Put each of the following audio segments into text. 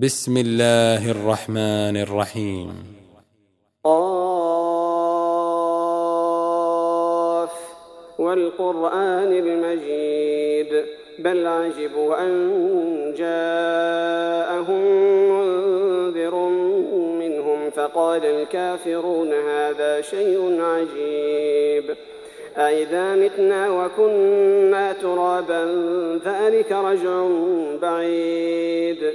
بسم الله الرحمن الرحيم. قاف والقرآن المجيد بل عجبوا أن جاءهم منذر منهم فقال الكافرون هذا شيء عجيب. أئذا متنا وكنا ترابا ذلك رجع بعيد.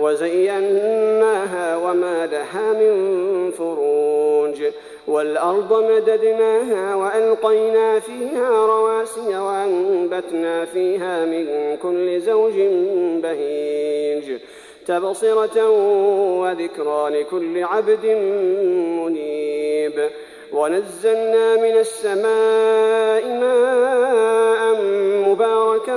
وزيناها وما لها من فروج والأرض مددناها وألقينا فيها رواسي وأنبتنا فيها من كل زوج بهيج تبصرة وذكرى لكل عبد منيب ونزلنا من السماء ماء مباركا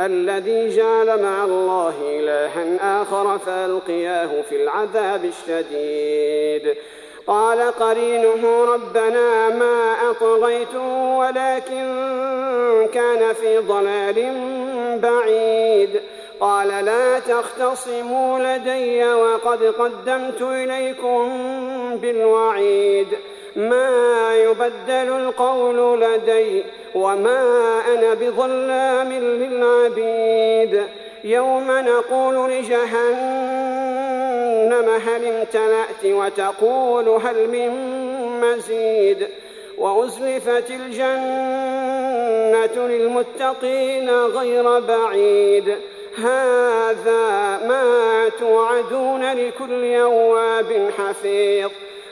الذي جعل مع الله إلها آخر فألقياه في العذاب الشديد. قال قرينه ربنا ما أطغيته ولكن كان في ضلال بعيد. قال لا تختصموا لدي وقد قدمت إليكم بالوعيد. ما يبدل القول لدي وما أنا بظلام للعبيد يوم نقول لجهنم هل امتلأت وتقول هل من مزيد وأزلفت الجنة للمتقين غير بعيد هذا ما توعدون لكل يواب حفيظ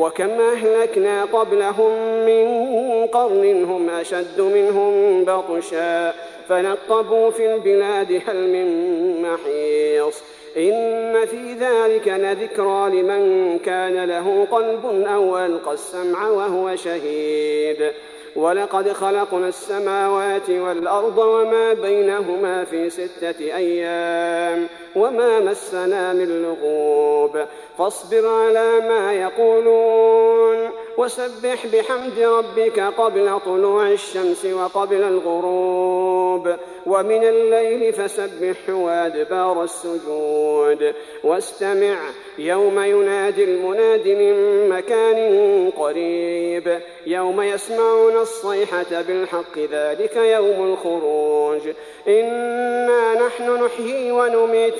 وكم أهلكنا قبلهم من قرن هم أشد منهم بطشا فنقبوا في البلاد هل من محيص إن في ذلك لذكرى لمن كان له قلب أو ألقى السمع وهو شهيد ولقد خلقنا السماوات والأرض وما بينهما في ستة أيام وما مسنا من لغوب. فاصبر على ما يقولون وسبح بحمد ربك قبل طلوع الشمس وقبل الغروب. ومن الليل فسبح وأدبار السجود. واستمع يوم ينادي المناد من مكان قريب. يوم يسمعون الصيحة بالحق ذلك يوم الخروج. إنا نحن نحيي ونميت